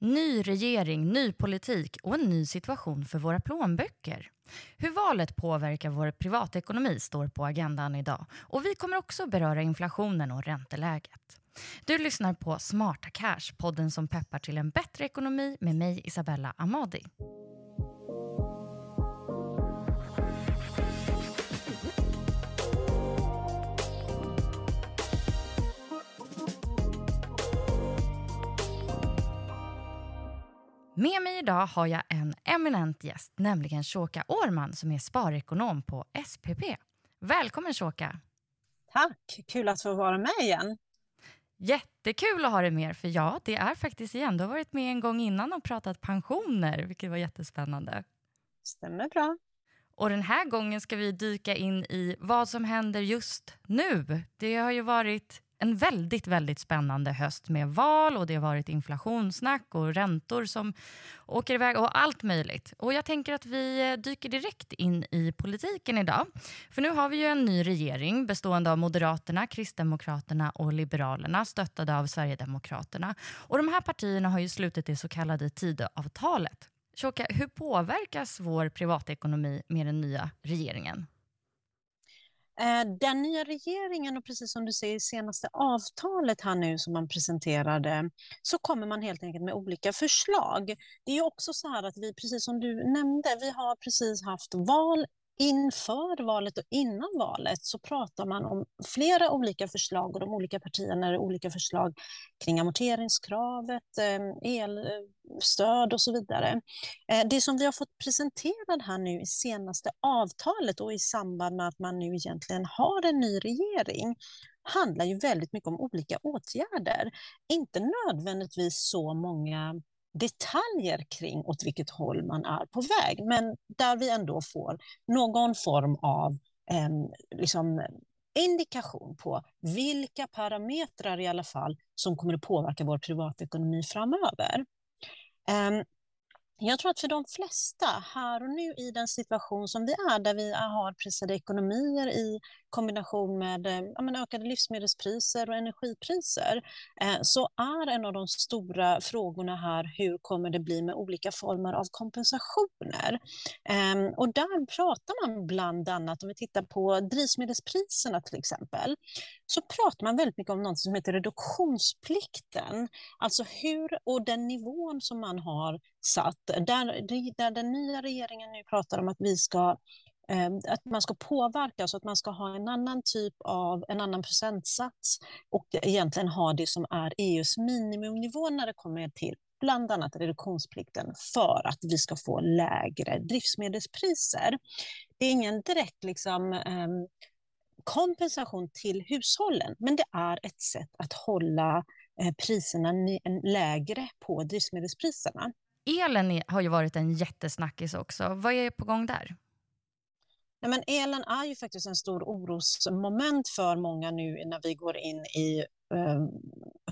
Ny regering, ny politik och en ny situation för våra plånböcker. Hur valet påverkar vår privatekonomi står på agendan idag och vi kommer också beröra inflationen och ränteläget. Du lyssnar på Smarta Cash, podden som peppar till en bättre ekonomi med mig Isabella Amadi. Med mig idag har jag en eminent gäst, nämligen Shoka Årman som är sparekonom på SPP. Välkommen Shoka! Tack, kul att få vara med igen. Jättekul att ha dig med, för ja, det är faktiskt igen. Du har varit med en gång innan och pratat pensioner, vilket var jättespännande. Stämmer bra. Och den här gången ska vi dyka in i vad som händer just nu. Det har ju varit en väldigt, väldigt spännande höst med val och det har varit inflationssnack och räntor som åker iväg och allt möjligt. Och jag tänker att vi eh, dyker direkt in i politiken idag. För nu har vi ju en ny regering bestående av Moderaterna, Kristdemokraterna och Liberalerna stöttade av Sverigedemokraterna. Och de här partierna har ju slutit det så kallade Tidöavtalet. Shoka, hur påverkas vår privatekonomi med den nya regeringen? Eh, den nya regeringen och precis som du säger senaste avtalet här nu som man presenterade så kommer man helt enkelt med olika förslag. Det är också så här att vi, precis som du nämnde, vi har precis haft val inför valet och innan valet så pratar man om flera olika förslag och de olika partierna har olika förslag kring amorteringskravet, ehm, elstöd eh, och så vidare. Eh, det som vi har fått presenterat här nu i senaste avtalet och i samband med att man nu egentligen har en ny regering handlar ju väldigt mycket om olika åtgärder. Inte nödvändigtvis så många detaljer kring åt vilket håll man är på väg, men där vi ändå får någon form av eh, liksom, indikation på vilka parametrar i alla fall som kommer att påverka vår privatekonomi framöver. Eh, jag tror att för de flesta här och nu i den situation som vi är, där vi har pressade ekonomier i kombination med eh, ja, men ökade livsmedelspriser och energipriser, eh, så är en av de stora frågorna här hur kommer det bli med olika former av kompensationer? Eh, och där pratar man bland annat, om vi tittar på drivmedelspriserna till exempel, så pratar man väldigt mycket om något som heter reduktionsplikten, alltså hur och den nivån som man har satt, där, där den nya regeringen nu pratar om att vi ska eh, att man ska påverka, så att man ska ha en annan typ av, en annan procentsats och egentligen ha det som är EUs minimumnivå när det kommer till bland annat reduktionsplikten för att vi ska få lägre drivmedelspriser. Det är ingen direkt liksom, ehm, kompensation till hushållen, men det är ett sätt att hålla eh, priserna lägre på drivmedelspriserna. Elen har ju varit en jättesnackis också. Vad är på gång där? Nej, men elen är ju faktiskt en stor orosmoment för många nu när vi går in i eh,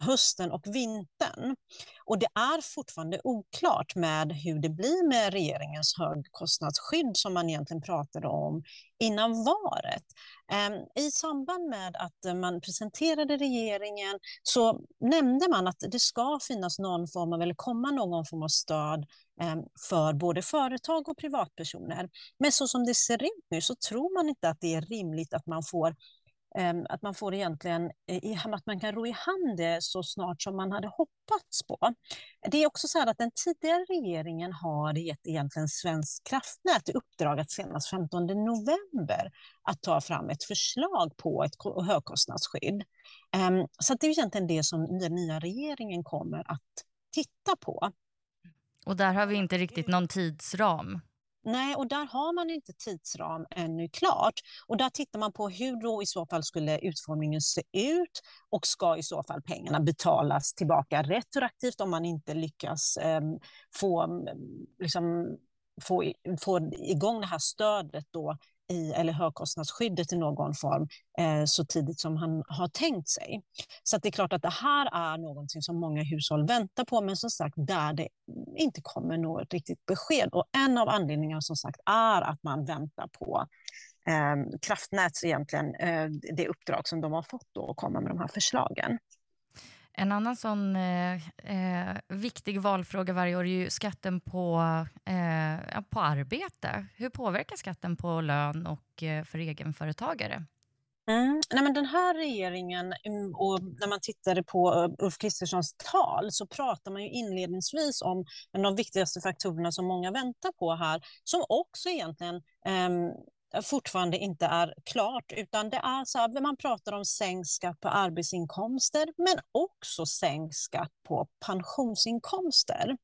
hösten och vintern. Och det är fortfarande oklart med hur det blir med regeringens högkostnadsskydd som man egentligen pratade om innan valet. Eh, I samband med att man presenterade regeringen så nämnde man att det ska finnas någon form av, eller komma någon form av stöd Ehm, för både företag och privatpersoner. Men så som det ser ut nu så tror man inte att det är rimligt att man får ehm, att man får egentligen, att man kan ro i hand det så snart som man hade hoppats på. Det är också så att den tidigare regeringen har gett egentligen Svensk kraftnät i uppdrag att senast 15 november att ta fram ett förslag på ett högkostnadsskydd. Ehm, så det är egentligen det som den nya regeringen kommer att titta på. Och där har vi inte riktigt någon tidsram. Nej, och där har man inte tidsram ännu klart. Och där tittar man på hur då i så fall skulle utformningen se ut och ska i så fall pengarna betalas tillbaka retroaktivt om man inte lyckas eh, få, ehm, liksom, få, få igång det här stödet då i, eller högkostnadsskyddet i någon form eh, så tidigt som han har tänkt sig. Så det är klart att det här är någonting som många hushåll väntar på, men som sagt där det inte kommer något riktigt besked. Och en av anledningarna som sagt är att man väntar på eh, Kraftnäts egentligen, eh, det uppdrag som de har fått då att komma med de här förslagen. En annan sån eh, eh, viktig valfråga varje år är ju skatten på, eh, på arbete. Hur påverkar skatten på lön och eh, för egenföretagare? Mm. Nej, men den här regeringen, mm, och när man tittade på eh, Ulf Kristerssons tal så pratar man ju inledningsvis om de viktigaste faktorerna som många väntar på här, som också egentligen ehm, fortfarande inte är klart, utan det är så här, man pratar om sänkt skatt på arbetsinkomster, men också sänkt skatt på pensionsinkomster.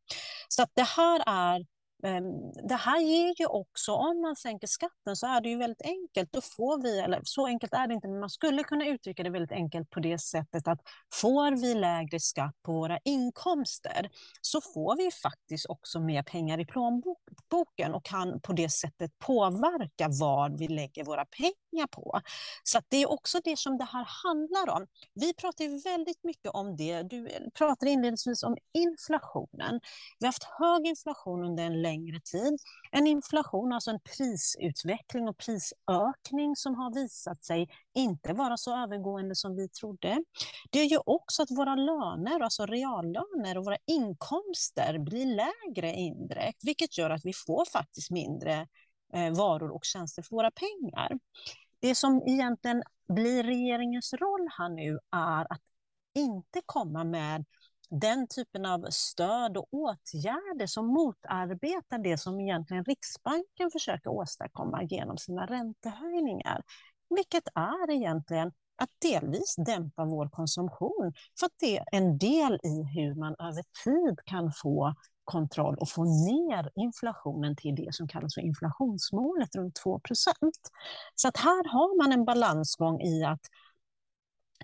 Så att det här är Ehm, det här ger ju också, om man sänker skatten så är det ju väldigt enkelt. Då får vi, eller så enkelt är det inte, men man skulle kunna uttrycka det väldigt enkelt på det sättet att får vi lägre skatt på våra inkomster så får vi faktiskt också mer pengar i plånboken och kan på det sättet påverka vad vi lägger våra pengar på. Så det är också det som det här handlar om. Vi pratar ju väldigt mycket om det. Du eh, pratade inledningsvis om inflationen. Vi har haft hög inflation under en längre längre tid. En inflation, alltså en prisutveckling och prisökning som har visat sig inte vara så övergående som vi trodde. Det gör också att våra löner, alltså reallöner och våra inkomster blir lägre indirekt, vilket gör att vi får faktiskt mindre eh, varor och tjänster för våra pengar. Det som egentligen blir regeringens roll här nu är att inte komma med den typen av stöd och åtgärder som motarbetar det som egentligen Riksbanken försöker åstadkomma genom sina räntehöjningar. Vilket är egentligen att delvis dämpa vår konsumtion för att det är en del i hur man över tid kan få kontroll och få ner inflationen till det som kallas för inflationsmålet runt 2% Så att här har man en balansgång i att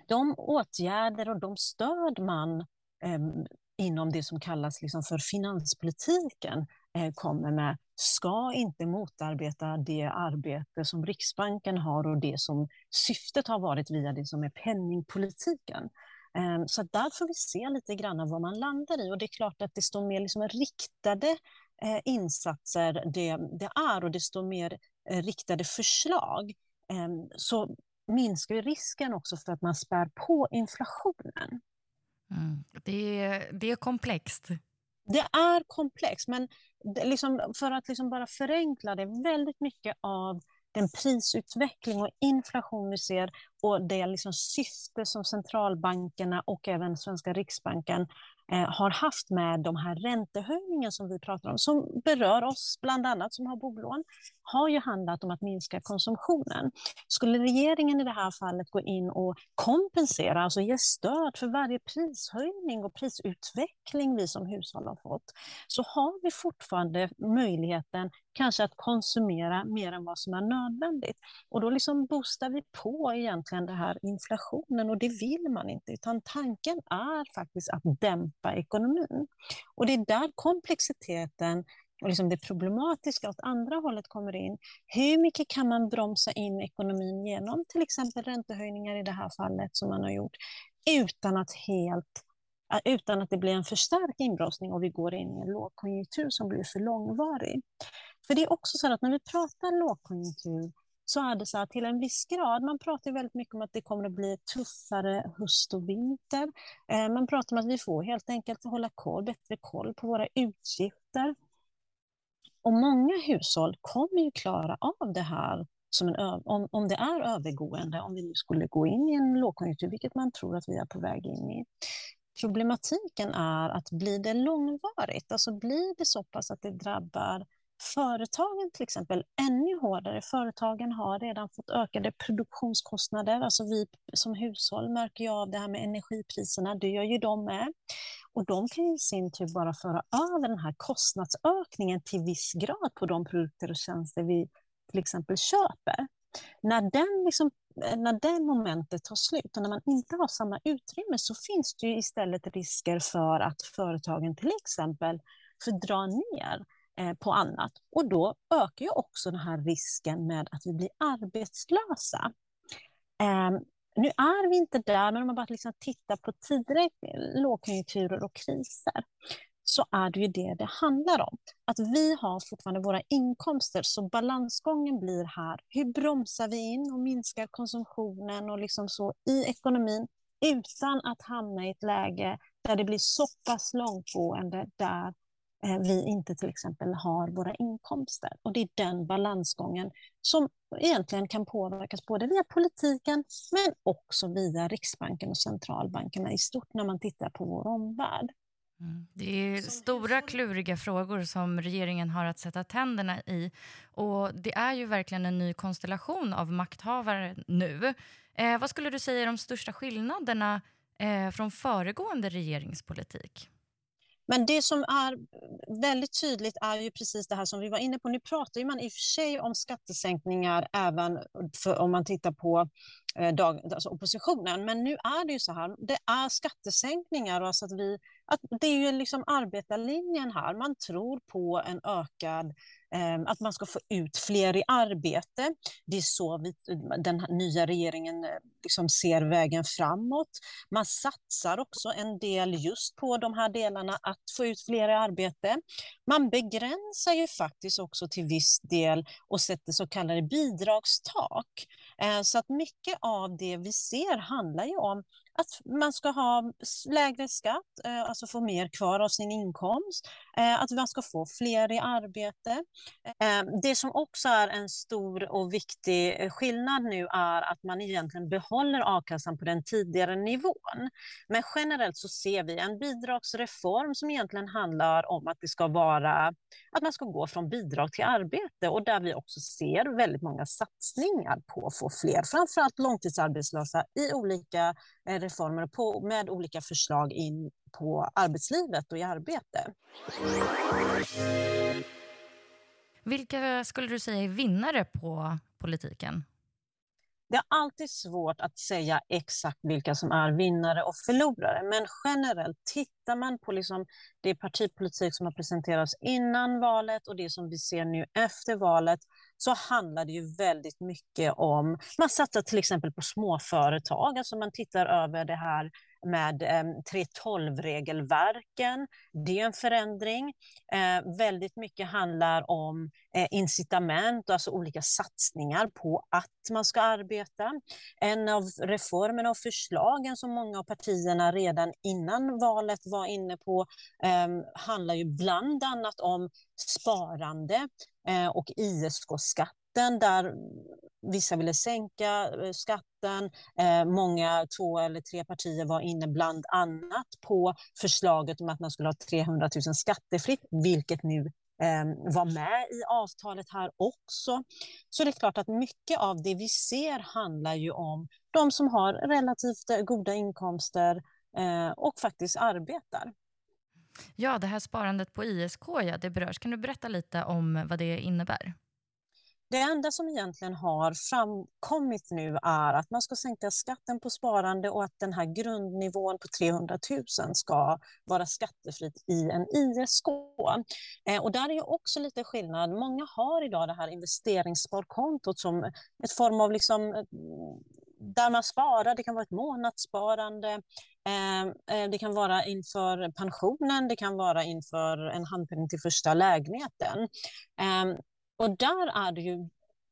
de åtgärder och de stöd man Ehm, inom det som kallas liksom för finanspolitiken eh, kommer med ska inte motarbeta det arbete som Riksbanken har och det som syftet har varit via det som är penningpolitiken. Ehm, så där får vi se lite grann vad man landar i och det är klart att desto mer liksom riktade eh, insatser det, det är och desto mer eh, riktade förslag ehm, så minskar risken också för att man spär på inflationen. Mm. Det, är, det är komplext. Det är komplext, men liksom, för att liksom bara förenkla det, väldigt mycket av den prisutveckling och inflation vi ser och det liksom syfte som centralbankerna och även svenska riksbanken eh, har haft med de här räntehöjningarna som vi pratar om, som berör oss bland annat som har bolån, har ju handlat om att minska konsumtionen. Skulle regeringen i det här fallet gå in och kompensera, alltså ge stöd för varje prishöjning och prisutveckling vi som hushåll har fått, så har vi fortfarande möjligheten kanske att konsumera mer än vad som är nödvändigt. Och då liksom boostar vi på egentligen den här inflationen och det vill man inte, utan tanken är faktiskt att dämpa ekonomin. Och det är där komplexiteten och liksom det problematiska åt andra hållet kommer in. Hur mycket kan man bromsa in ekonomin genom till exempel räntehöjningar i det här fallet som man har gjort? utan att, helt, utan att det blir en för stark inbromsning och vi går in i en lågkonjunktur som blir för långvarig. För det är också så att när vi pratar lågkonjunktur så är det så här till en viss grad. Man pratar väldigt mycket om att det kommer att bli tuffare höst och vinter. Eh, man pratar om att vi får helt enkelt hålla koll, bättre koll på våra utgifter. Och många hushåll kommer ju klara av det här som en, om, om det är övergående, om vi nu skulle gå in i en lågkonjunktur, vilket man tror att vi är på väg in i. Problematiken är att blir det långvarigt, alltså blir det så pass att det drabbar företagen till exempel ännu hårdare. Företagen har redan fått ökade produktionskostnader. Alltså vi som hushåll märker ju av det här med energipriserna, det gör ju de med. Och de kan i sin tur bara föra över den här kostnadsökningen till viss grad på de produkter och tjänster vi till exempel köper. När den, liksom, när det momentet tar slut och när man inte har samma utrymme så finns det ju istället risker för att företagen till exempel får dra ner Eh, på annat. Och då ökar ju också den här risken med att vi blir arbetslösa. Ehm, nu är vi inte där, men om man bara liksom tittar på tidigare lågkonjunkturer och kriser så är det ju det det handlar om. Att vi har fortfarande våra inkomster, så balansgången blir här. Hur bromsar vi in och minskar konsumtionen och liksom så i ekonomin utan att hamna i ett läge där det blir så pass långtgående där vi inte till exempel har våra inkomster. Och det är den balansgången som egentligen kan påverkas både via politiken men också via Riksbanken och centralbankerna i stort när man tittar på vår omvärld. Mm. Det är stora kluriga frågor som regeringen har att sätta tänderna i. Och Det är ju verkligen en ny konstellation av makthavare nu. Eh, vad skulle du säga är de största skillnaderna eh, från föregående regeringspolitik? Men det som är väldigt tydligt är ju precis det här som vi var inne på. Nu pratar man i och för sig om skattesänkningar även för, om man tittar på eh, dag, alltså oppositionen. Men nu är det ju så här, det är skattesänkningar. Alltså att vi, att det är ju liksom arbetarlinjen här. Man tror på en ökad Ehm, att man ska få ut fler i arbete. Det är så vi, den nya regeringen eh, liksom ser vägen framåt. Man satsar också en del just på de här delarna, att få ut fler i arbete. Man begränsar ju faktiskt också till viss del och sätter så kallade bidragstak. Ehm, så att mycket av det vi ser handlar ju om att man ska ha lägre skatt, eh, alltså få mer kvar av sin inkomst, eh, att man ska få fler i arbete. Ehm, det som också är en stor och viktig eh, skillnad nu är att man egentligen behåller a-kassan på den tidigare nivån. Men generellt så ser vi en bidragsreform som egentligen handlar om att det ska vara att man ska gå från bidrag till arbete och där vi också ser väldigt många satsningar på att få fler, framförallt långtidsarbetslösa i olika reformer på, med olika förslag in på arbetslivet och i arbete. Vilka skulle du säga är vinnare på politiken? Det är alltid svårt att säga exakt vilka som är vinnare och förlorare, men generellt tittar man på liksom det partipolitik som har presenterats innan valet och det som vi ser nu efter valet så handlar det ju väldigt mycket om... Man satsar till exempel på småföretag, alltså man tittar över det här med eh, 3.12-regelverken. Det är en förändring. Eh, väldigt mycket handlar om eh, incitament, alltså olika satsningar på att man ska arbeta. En av reformerna och förslagen som många av partierna redan innan valet var inne på eh, handlar ju bland annat om sparande eh, och ISK-skatt skatten där vissa ville sänka eh, skatten. Eh, många, två eller tre partier var inne bland annat på förslaget om att man skulle ha 300 000 skattefritt, vilket nu eh, var med i avtalet här också. Så det är klart att mycket av det vi ser handlar ju om de som har relativt goda inkomster och faktiskt arbetar. Ja, det här sparandet på ISK, ja, det berörs. Kan du berätta lite om vad det innebär? Det enda som egentligen har framkommit nu är att man ska sänka skatten på sparande och att den här grundnivån på 300 000 ska vara skattefritt i en ISK. Eh, och där är ju också lite skillnad. Många har idag det här investeringssparkontot som ett form av liksom eh, där man sparar. Det kan vara ett månadssparande, eh, det kan vara inför pensionen, det kan vara inför en handpenning till första lägenheten. Och där är det ju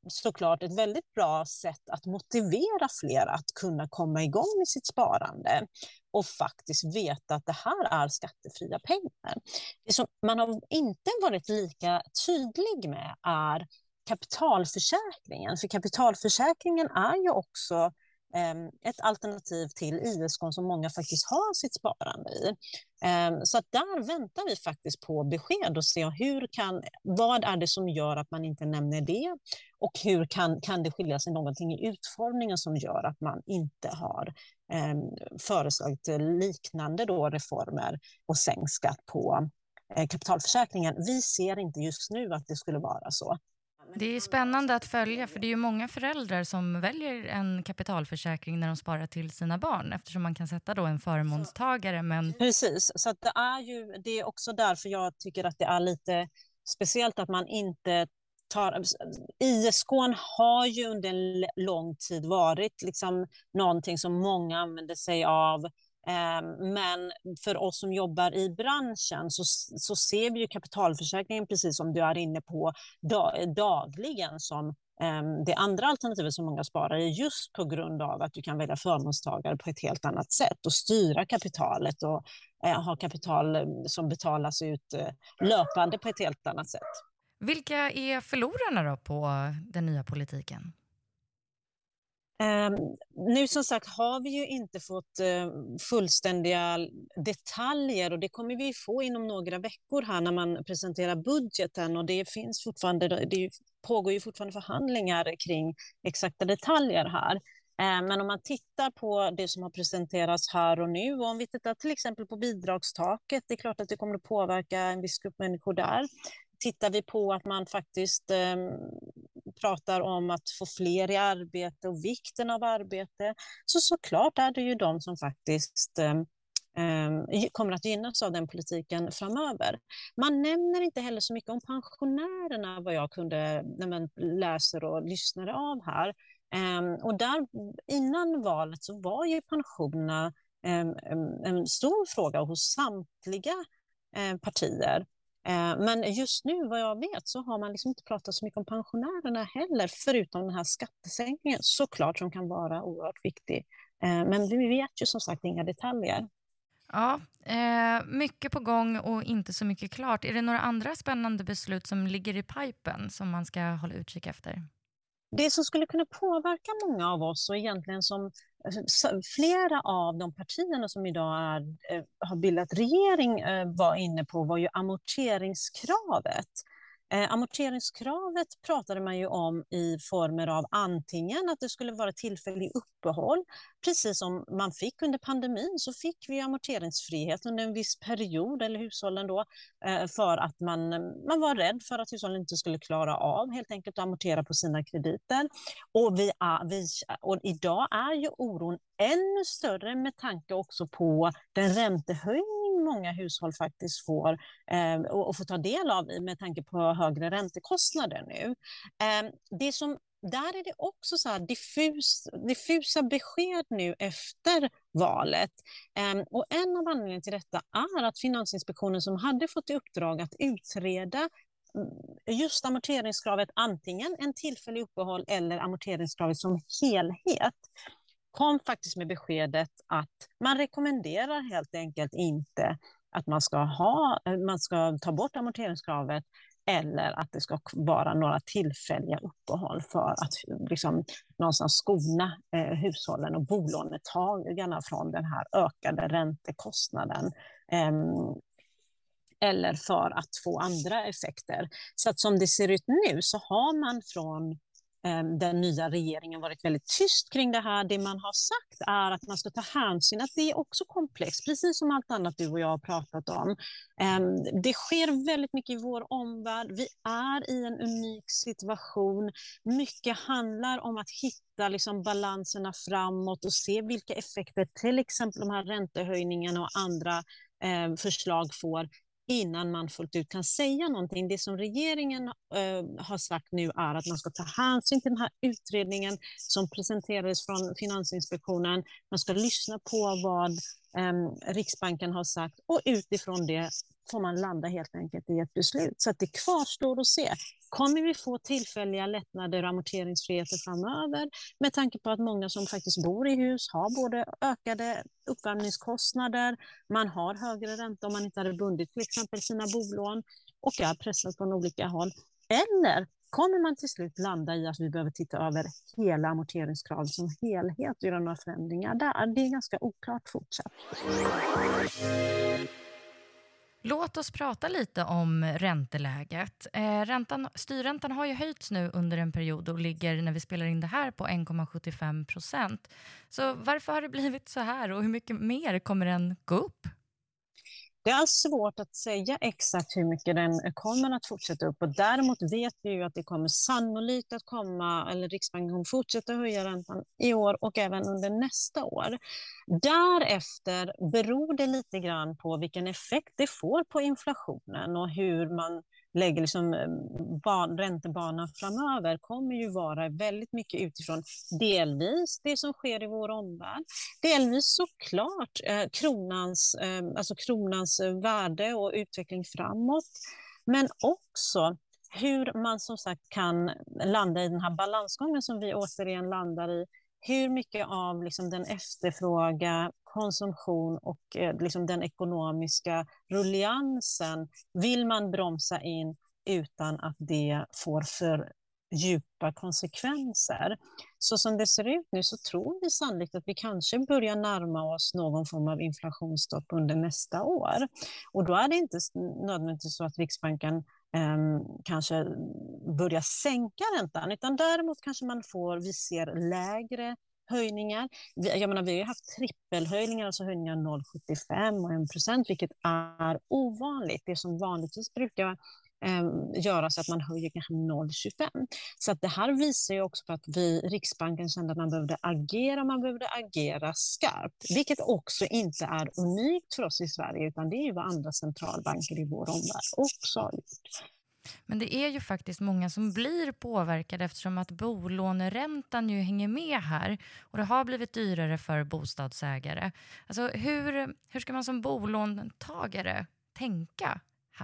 såklart ett väldigt bra sätt att motivera fler att kunna komma igång med sitt sparande och faktiskt veta att det här är skattefria pengar. Det som man har inte varit lika tydlig med är kapitalförsäkringen. För kapitalförsäkringen är ju också ehm, ett alternativ till ISK som många faktiskt har sitt sparande i. Ehm, så där väntar vi faktiskt på besked och se hur kan, vad är det som gör att man inte nämner det och hur kan, kan det skilja sig någonting i utformningen som gör att man inte har eh, föreslagit liknande då reformer och sänkt skatt på eh, kapitalförsäkringen. Vi ser inte just nu att det skulle vara så. Det är spännande att följa för det är ju många föräldrar som väljer en kapitalförsäkring när de sparar till sina barn eftersom man kan sätta då en förmånstagare. Men... Precis, så det är ju det är också därför jag tycker att det är lite speciellt att man inte tar... ISK har ju under en lång tid varit liksom någonting som många använder sig av Ehm, men för oss som jobbar i branschen så, så ser vi ju kapitalförsäkringen, precis som du är inne på, dagligen som ehm, det andra alternativet som många sparar är just på grund av att du kan välja förmånstagare på ett helt annat sätt och styra kapitalet och eh, ha kapital eh, som betalas ut eh, löpande på ett helt annat sätt. Vilka är förlorarna då på den nya politiken? Ehm, nu som sagt har vi ju inte fått ehm, fullständiga detaljer och det kommer vi få inom några veckor här när man presenterar budgeten och det finns fortfarande, det pågår ju fortfarande förhandlingar kring exakta detaljer här. Ehm, men om man tittar på det som har presenterats här och nu och om vi tittar till exempel på bidragstaket, det är klart att det kommer att påverka en viss grupp människor där. Tittar vi på att man faktiskt ehm, pratar om att få fler i arbete och vikten av arbete, så såklart är det ju de som faktiskt ehm, ehm, kommer att gynnas av den politiken framöver. Man nämner inte heller så mycket om pensionärerna, vad jag kunde när man läser och lyssnar av här. Och där, innan valet så var ju pensionerna en stor fråga hos samtliga eh, partier. Eh, men just nu, vad jag vet, så har man liksom inte pratat så mycket om pensionärerna heller, förutom den här skattesänkningen, såklart, som kan vara oerhört viktig. Eh, men vi vet ju som sagt inga detaljer. Ja, eh, mycket på gång och inte så mycket klart. Är det några andra spännande beslut som ligger i pipen som man ska hålla utkik efter? Det som skulle kunna påverka många av oss och egentligen som Alltså, flera av de partierna som idag är, eh, har bildat regering eh, var inne på var ju amorteringskravet. Eh, amorteringskravet pratade man ju om i former av antingen att det skulle vara tillfällig uppehåll, precis som man fick under pandemin så fick vi amorteringsfrihet under en viss period, eller hushållen då, eh, för att man, man var rädd för att hushållen inte skulle klara av helt enkelt att amortera på sina krediter. Och, vi är, vi, och idag är ju oron ännu större med tanke också på den räntehöjning många hushåll faktiskt får eh, och, och får ta del av med tanke på högre räntekostnader nu. Eh, det som där är det också så diffus, diffusa besked nu efter valet. Eh, och en av anledningarna till detta är att Finansinspektionen som hade fått i uppdrag att utreda mm, just amorteringskravet, antingen en tillfällig uppehåll eller amorteringskravet som helhet, kom faktiskt med beskedet att man rekommenderar helt enkelt inte att man ska, ha, man ska ta bort amorteringskravet eller att det ska vara några tillfälliga uppehåll för att liksom, någonstans skona eh, hushållen och bolånetagarna från den här ökade räntekostnaden. Eh, eller för att få andra effekter. Så att som det ser ut nu så har man från Ehm, den nya regeringen varit väldigt tyst kring det här. Det man har sagt är att man ska ta hänsyn, att det är också komplext, precis som allt annat du och jag har pratat om. Ehm, det sker väldigt mycket i vår omvärld. Vi är i en unik situation. Mycket handlar om att hitta liksom balanserna framåt och se vilka effekter till exempel de här räntehöjningarna och andra ehm, förslag får innan man fullt ut kan säga någonting. Det som regeringen eh, har sagt nu är att man ska ta hänsyn till den här utredningen som presenterades från Finansinspektionen. Man ska lyssna på vad eh, Riksbanken har sagt och utifrån det får man landa helt enkelt i ett beslut. Så att det kvarstår att se. Kommer vi få tillfälliga lättnader och amorteringsfriheter framöver med tanke på att många som faktiskt bor i hus har både ökade uppvärmningskostnader, man har högre ränta om man inte hade bundit till exempel sina bolån och är pressad från olika håll. Eller kommer man till slut landa i att vi behöver titta över hela amorteringskravet som helhet och göra några förändringar där? Det är ganska oklart fortsatt. Låt oss prata lite om ränteläget. Eh, räntan, styrräntan har ju höjts nu under en period och ligger när vi spelar in det här på 1,75 procent. Så varför har det blivit så här och hur mycket mer kommer den gå upp? Det är svårt att säga exakt hur mycket den kommer att fortsätta upp. Och däremot vet vi ju att det kommer sannolikt att komma, eller Riksbanken kommer fortsätta höja räntan i år och även under nästa år. Därefter beror det lite grann på vilken effekt det får på inflationen och hur man lägger liksom eh, ban, räntebanan framöver kommer ju vara väldigt mycket utifrån delvis det som sker i vår omvärld, delvis såklart eh, kronans, eh, alltså kronans eh, värde och utveckling framåt, men också hur man som sagt kan landa i den här balansgången som vi återigen landar i. Hur mycket av liksom den efterfråga, konsumtion och eh, liksom den ekonomiska rulliansen vill man bromsa in utan att det får för djupa konsekvenser. Så som det ser ut nu så tror vi sannolikt att vi kanske börjar närma oss någon form av inflationsstopp under nästa år. Och då är det inte nödvändigtvis så att Riksbanken eh, kanske börjar sänka räntan, utan däremot kanske man får, vi ser lägre höjningar. Jag menar, vi har haft trippelhöjningar, alltså höjningar 0,75 och 1 procent, vilket är ovanligt. Det som vanligtvis brukar eh, göra så att man höjer kanske 0,25. Så att det här visar ju också på att vi, Riksbanken kände att man behövde agera, man behövde agera skarpt, vilket också inte är unikt för oss i Sverige, utan det är ju vad andra centralbanker i vår omvärld också har gjort. Men det är ju faktiskt många som blir påverkade eftersom att bolåneräntan ju hänger med här och det har blivit dyrare för bostadsägare. Alltså hur, hur ska man som bolåntagare tänka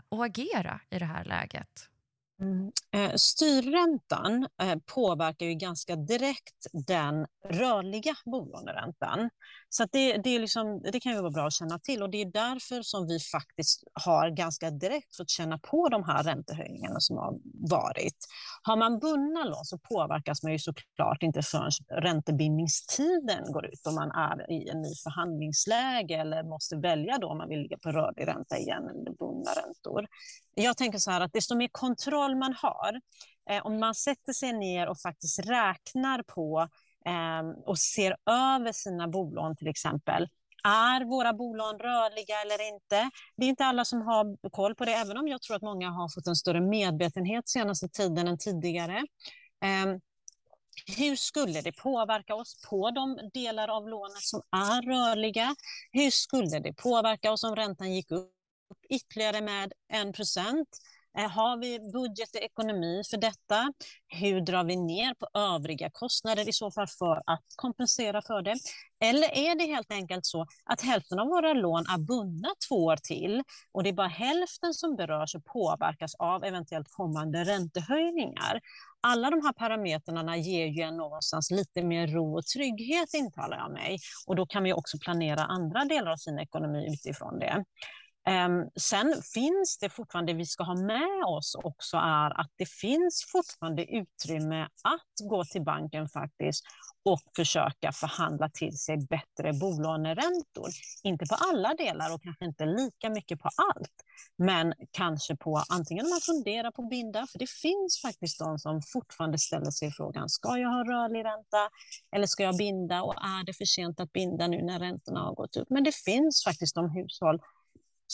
och agera i det här läget? Mm. Eh, styrräntan eh, påverkar ju ganska direkt den rörliga bolåneräntan. Så det, det, är liksom, det kan ju vara bra att känna till och det är därför som vi faktiskt har ganska direkt fått känna på de här räntehöjningarna som har varit. Har man bundna lån så påverkas man ju såklart inte förrän räntebindningstiden går ut om man är i en ny förhandlingsläge eller måste välja då om man vill ligga på rörlig ränta igen eller bundna räntor. Jag tänker så här att desto mer kontroll man har, eh, om man sätter sig ner och faktiskt räknar på eh, och ser över sina bolån till exempel, är våra bolån rörliga eller inte? Det är inte alla som har koll på det, även om jag tror att många har fått en större medvetenhet senaste tiden än tidigare. Eh, hur skulle det påverka oss på de delar av lånet som är rörliga? Hur skulle det påverka oss om räntan gick upp ytterligare med 1 procent. Eh, har vi budget och ekonomi för detta? Hur drar vi ner på övriga kostnader i så fall för att kompensera för det? Eller är det helt enkelt så att hälften av våra lån är bundna två år till och det är bara hälften som berörs och påverkas av eventuellt kommande räntehöjningar? Alla de här parametrarna ger ju en någonstans lite mer ro och trygghet intalar jag mig och då kan vi också planera andra delar av sin ekonomi utifrån det. Ehm, sen finns det fortfarande, det vi ska ha med oss också är att det finns fortfarande utrymme att gå till banken faktiskt och försöka förhandla till sig bättre bolåneräntor. Inte på alla delar och kanske inte lika mycket på allt, men kanske på antingen om man funderar på att binda, för det finns faktiskt de som fortfarande ställer sig frågan, ska jag ha rörlig ränta eller ska jag binda och är det för sent att binda nu när räntorna har gått upp? Men det finns faktiskt de hushåll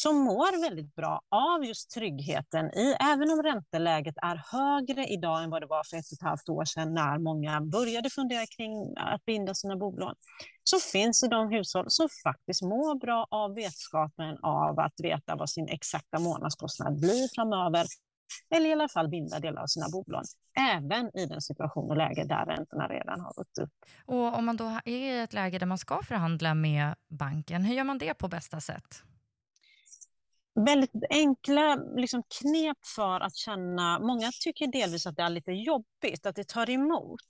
som mår väldigt bra av just tryggheten i, även om ränteläget är högre idag än vad det var för ett och ett halvt år sedan när många började fundera kring att binda sina bolån, så finns det de hushåll som faktiskt mår bra av vetskapen av att veta vad sin exakta månadskostnad blir framöver eller i alla fall binda delar av sina bolån, även i den situation och läge där räntorna redan har gått upp. Och om man då är i ett läge där man ska förhandla med banken, hur gör man det på bästa sätt? Väldigt enkla liksom, knep för att känna... Många tycker delvis att det är lite jobbigt, att det tar emot.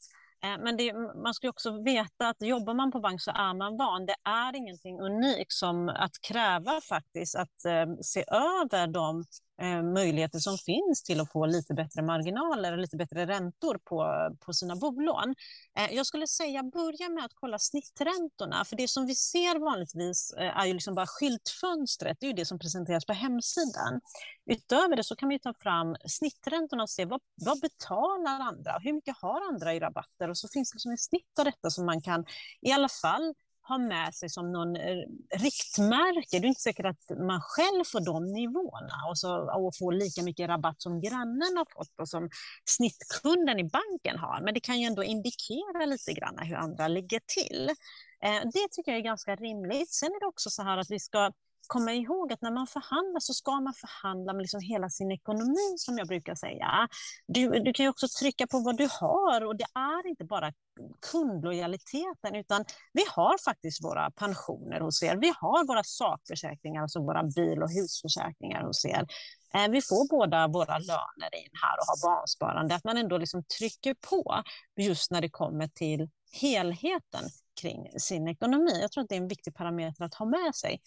Eh, men det, man ska också veta att jobbar man på bank så är man van. Det är ingenting unikt som att kräva faktiskt att eh, se över de eh, möjligheter som finns till att få lite bättre marginaler och lite bättre räntor på, på sina bolån. Eh, jag skulle säga börja med att kolla snitträntorna, för det som vi ser vanligtvis eh, är ju liksom bara skyltfönstret, det är ju det som presenteras på hemsidan. Utöver det så kan vi ta fram snitträntorna och se vad, vad betalar andra, hur mycket har andra i rabatter och så finns det liksom ett snitt av detta som man kan i alla fall ha med sig som någon eh, riktmärke. Det är inte säkert att man själv får de nivåerna och, så, och får lika mycket rabatt som grannen har fått och som snittkunden i banken har. Men det kan ju ändå indikera lite grann hur andra ligger till. Eh, det tycker jag är ganska rimligt. Sen är det också så här att vi ska komma ihåg att när man förhandlar så ska man förhandla med liksom hela sin ekonomi, som jag brukar säga. Du, du kan också trycka på vad du har och det är inte bara kundlojaliteten, utan vi har faktiskt våra pensioner hos er. Vi har våra sakförsäkringar, alltså våra bil och husförsäkringar hos er. Eh, vi får båda våra löner in här och har barnsparande. Att man ändå liksom trycker på just när det kommer till helheten kring sin ekonomi. Jag tror att det är en viktig parameter att ha med sig.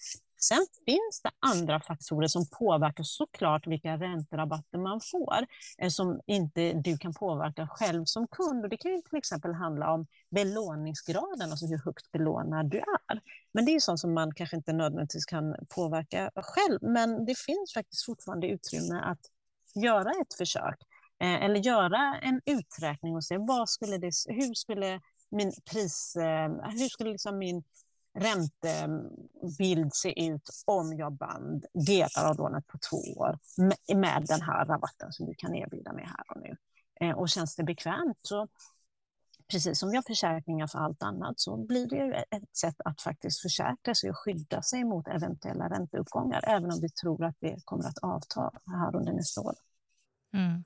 Sen finns det andra faktorer som påverkar såklart vilka ränterabatter man får, eh, som inte du kan påverka själv som kund. Och det kan ju till exempel handla om belåningsgraden, alltså hur högt belånad du är. Men det är sånt som man kanske inte nödvändigtvis kan påverka själv. Men det finns faktiskt fortfarande utrymme att göra ett försök eh, eller göra en uträkning och se vad skulle det, hur skulle min pris, eh, hur skulle liksom min räntebild se ut om jag band delar av lånet på två år med den här rabatten som du kan erbjuda mig här och nu. Eh, och känns det bekvämt så precis som vi har försäkringar för allt annat så blir det ett sätt att faktiskt försäkra sig och skydda sig mot eventuella ränteuppgångar även om vi tror att det kommer att avta här under nästa år. Mm.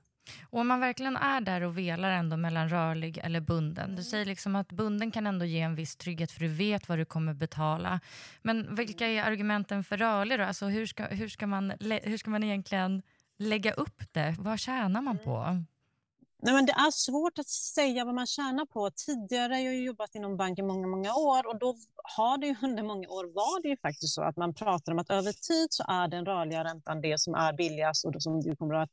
Och om man verkligen är där och velar ändå mellan rörlig eller bunden. Du säger liksom att bunden kan ändå ge en viss trygghet för du vet vad du kommer betala. Men vilka är argumenten för rörlig då? Alltså hur ska, hur ska, man, hur ska man egentligen lägga upp det? Vad tjänar man på? Nej, men det är svårt att säga vad man tjänar på. Tidigare har jag jobbat inom banken många, många år och då har det under många år var det ju faktiskt så att man pratar om att över tid så är den rörliga räntan det som är billigast och som du kommer att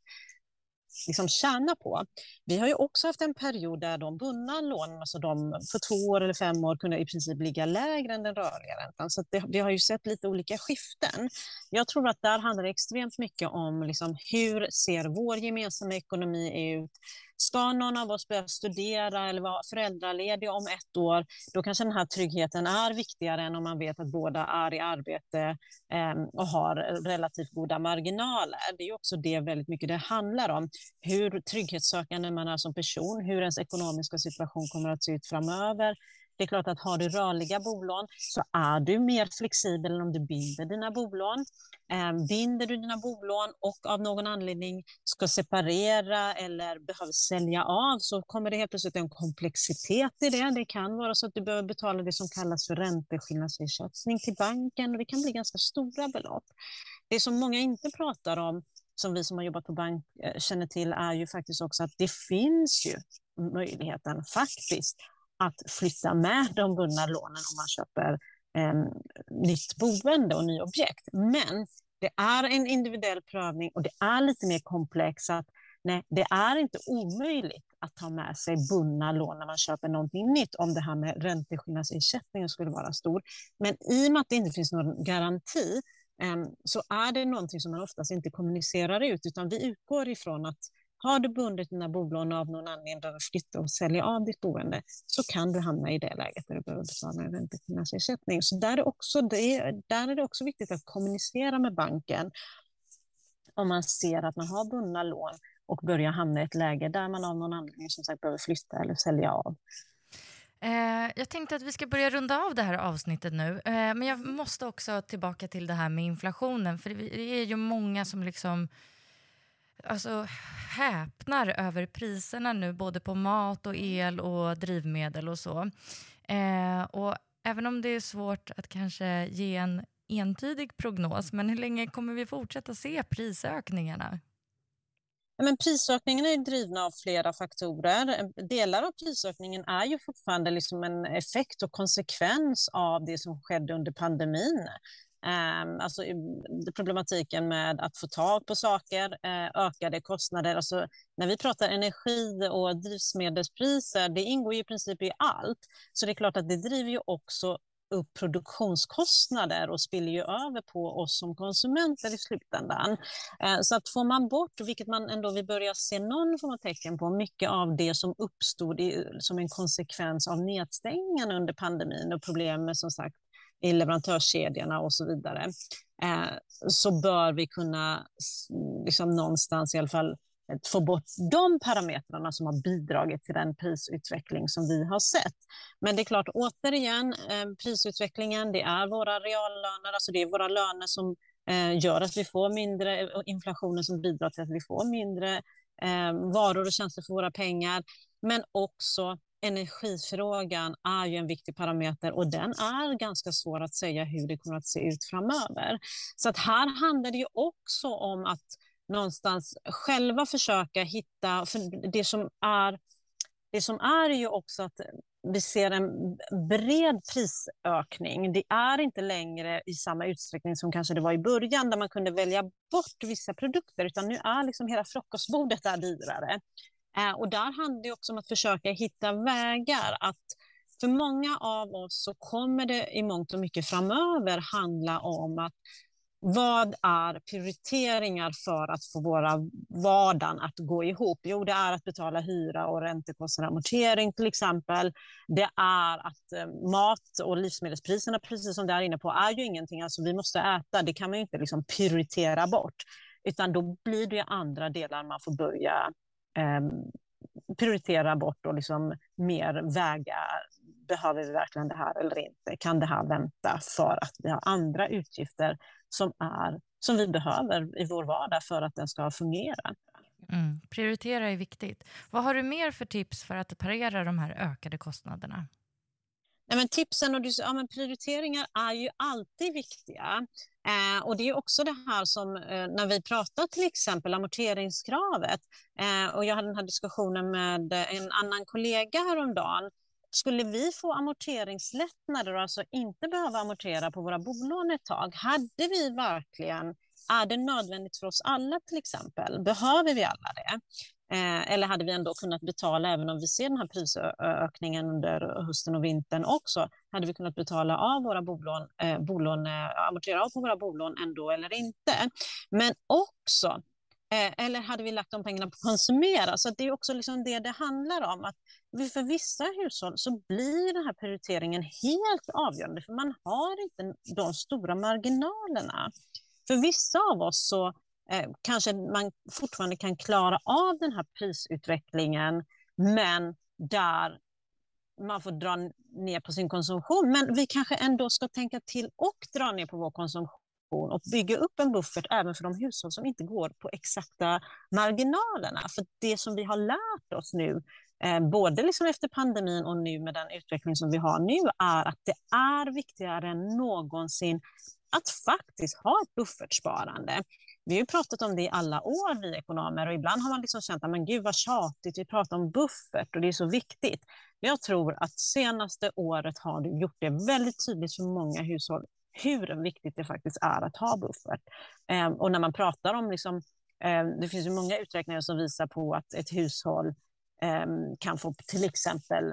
liksom tjäna på. Vi har ju också haft en period där de bundna lånen, alltså de för två år eller fem år, kunde i princip ligga lägre än den rörliga räntan. Så det, vi har ju sett lite olika skiften. Jag tror att där handlar det extremt mycket om liksom, hur ser vår gemensamma ekonomi ut? Ska någon av oss börja studera eller vara föräldraledig om ett år, då kanske den här tryggheten är viktigare än om man vet att båda är i arbete eh, och har relativt goda marginaler. Det är också det väldigt mycket det handlar om. Hur trygghetssökande man är som person, hur ens ekonomiska situation kommer att se ut framöver, det är klart att har du rörliga bolån så är du mer flexibel än om du binder dina bolån. Ehm, binder du dina bolån och av någon anledning ska separera eller behöver sälja av så kommer det helt plötsligt en komplexitet i det. Det kan vara så att du behöver betala det som kallas för ränteskillnadsersättning till banken och det kan bli ganska stora belopp. Det som många inte pratar om som vi som har jobbat på bank eh, känner till är ju faktiskt också att det finns ju möjligheten faktiskt att flytta med de bundna lånen om man köper eh, nytt boende och nyobjekt. Men det är en individuell prövning och det är lite mer komplext. nej, det är inte omöjligt att ta med sig bundna lån när man köper någonting nytt om det här med ränteskillnadsersättningen skulle vara stor. Men i och med att det inte finns någon garanti eh, så är det någonting som man oftast inte kommunicerar ut utan vi utgår ifrån att har du bundit dina bolån av någon anledning behöver flytta och sälja av ditt boende så kan du hamna i det läget där du behöver betala en räntefinansersättning. Så där är, också, det, där är det också viktigt att kommunicera med banken om man ser att man har bundna lån och börjar hamna i ett läge där man av någon anledning som sagt behöver flytta eller sälja av. Eh, jag tänkte att vi ska börja runda av det här avsnittet nu. Eh, men jag måste också tillbaka till det här med inflationen. För det är ju många som liksom alltså, häpnar över priserna nu både på mat och el och drivmedel och så. Eh, och även om det är svårt att kanske ge en entydig prognos, men hur länge kommer vi fortsätta se prisökningarna? men prisökningen är drivna av flera faktorer. Delar av prisökningen är ju fortfarande liksom en effekt och konsekvens av det som skedde under pandemin. Ehm, alltså problematiken med att få tag på saker, eh, ökade kostnader. Alltså, när vi pratar energi och drivmedelspriser, det ingår ju i princip i allt. Så det är klart att det driver ju också upp produktionskostnader och spiller ju över på oss som konsumenter i slutändan. Eh, så att får man bort, vilket man ändå vill börja se någon form av tecken på, mycket av det som uppstod i, som en konsekvens av nedstängningen under pandemin och problem med som sagt i leverantörskedjorna och så vidare, eh, så bör vi kunna liksom någonstans i alla fall eh, få bort de parametrarna som har bidragit till den prisutveckling som vi har sett. Men det är klart, återigen, eh, prisutvecklingen, det är våra reallöner, alltså det är våra löner som gör att vi får mindre, inflationen som bidrar till att vi får mindre varor och tjänster för våra pengar, men också energifrågan är ju en viktig parameter och den är ganska svår att säga hur det kommer att se ut framöver. Så att här handlar det ju också om att någonstans själva försöka hitta, för det som är, det som är ju också att vi ser en bred prisökning. Det är inte längre i samma utsträckning som kanske det var i början där man kunde välja bort vissa produkter, utan nu är liksom hela frukostbordet där dyrare. Eh, och där handlar det också om att försöka hitta vägar att för många av oss så kommer det i mångt och mycket framöver handla om att vad är prioriteringar för att få våra vardagen att gå ihop? Jo, det är att betala hyra och räntekostnader, amortering till exempel. Det är att eh, mat och livsmedelspriserna, precis som det är inne på, är ju ingenting alltså vi måste äta. Det kan man ju inte liksom prioritera bort, utan då blir det andra delar man får börja Ehm, prioritera bort och liksom mer väga behöver vi verkligen det här eller inte? Kan det här vänta för att vi har andra utgifter som, är, som vi behöver i vår vardag för att den ska fungera? Mm. Prioritera är viktigt. Vad har du mer för tips för att parera de här ökade kostnaderna? Nej, men tipsen och ja, men prioriteringar är ju alltid viktiga. Eh, och Det är också det här som eh, när vi pratar till exempel amorteringskravet. Eh, och jag hade den här diskussionen med en annan kollega häromdagen skulle vi få amorteringslättnader och alltså inte behöva amortera på våra bolån ett tag, hade vi verkligen, är det nödvändigt för oss alla till exempel? Behöver vi alla det? Eh, eller hade vi ändå kunnat betala, även om vi ser den här prisökningen under hösten och vintern också, hade vi kunnat betala av våra bolån, eh, bolån eh, amortera av på våra bolån ändå eller inte? Men också Eh, eller hade vi lagt de pengarna på att konsumera? Så det är också liksom det det handlar om. Att för vissa hushåll så blir den här prioriteringen helt avgörande, för man har inte de stora marginalerna. För vissa av oss så eh, kanske man fortfarande kan klara av den här prisutvecklingen, men där man får dra ner på sin konsumtion. Men vi kanske ändå ska tänka till och dra ner på vår konsumtion och bygga upp en buffert även för de hushåll som inte går på exakta marginalerna. För det som vi har lärt oss nu, Eh, både liksom efter pandemin och nu med den utveckling som vi har nu, är att det är viktigare än någonsin att faktiskt ha ett buffertsparande. Vi har ju pratat om det i alla år, vi ekonomer, och ibland har man liksom känt att gud vad tjatigt, vi pratar om buffert och det är så viktigt. Jag tror att senaste året har det gjort det väldigt tydligt för många hushåll hur viktigt det faktiskt är att ha buffert. Eh, och när man pratar om, liksom, eh, det finns ju många uträkningar som visar på att ett hushåll Ehm, kan få till exempel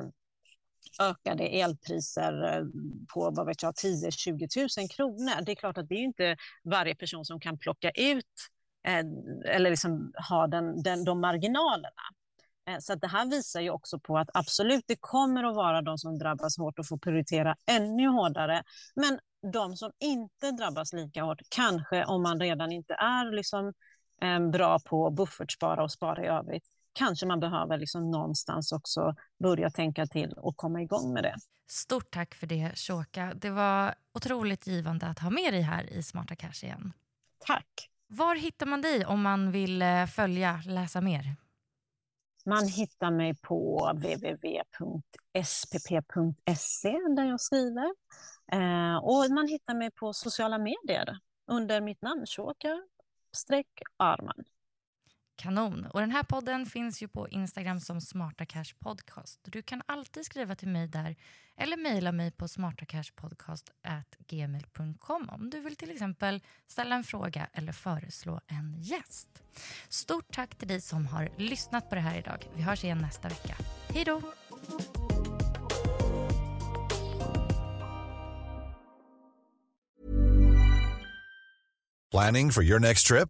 ökade elpriser eh, på vad vet jag, 10-20 000 kronor. Det är klart att det är inte varje person som kan plocka ut eh, eller liksom ha den, den, de marginalerna. Eh, så det här visar ju också på att absolut, det kommer att vara de som drabbas hårt och får prioritera ännu hårdare. Men de som inte drabbas lika hårt, kanske om man redan inte är liksom, ehm, bra på att buffertspara och spara i övrigt, kanske man behöver liksom någonstans också börja tänka till och komma igång med det. Stort tack för det, Shoka. Det var otroligt givande att ha med dig här i Smarta Cash igen. Tack. Var hittar man dig om man vill eh, följa, läsa mer? Man hittar mig på www.spp.se där jag skriver. Eh, och man hittar mig på sociala medier under mitt namn, Shoka Arman. Kanon. Och den här podden finns ju på Instagram som Smarta Cash Podcast. Du kan alltid skriva till mig där eller mejla mig på smartacashpodcast.gmail.com om du vill till exempel ställa en fråga eller föreslå en gäst. Stort tack till dig som har lyssnat på det här idag. Vi hörs igen nästa vecka. Hej då! Planning for your next trip?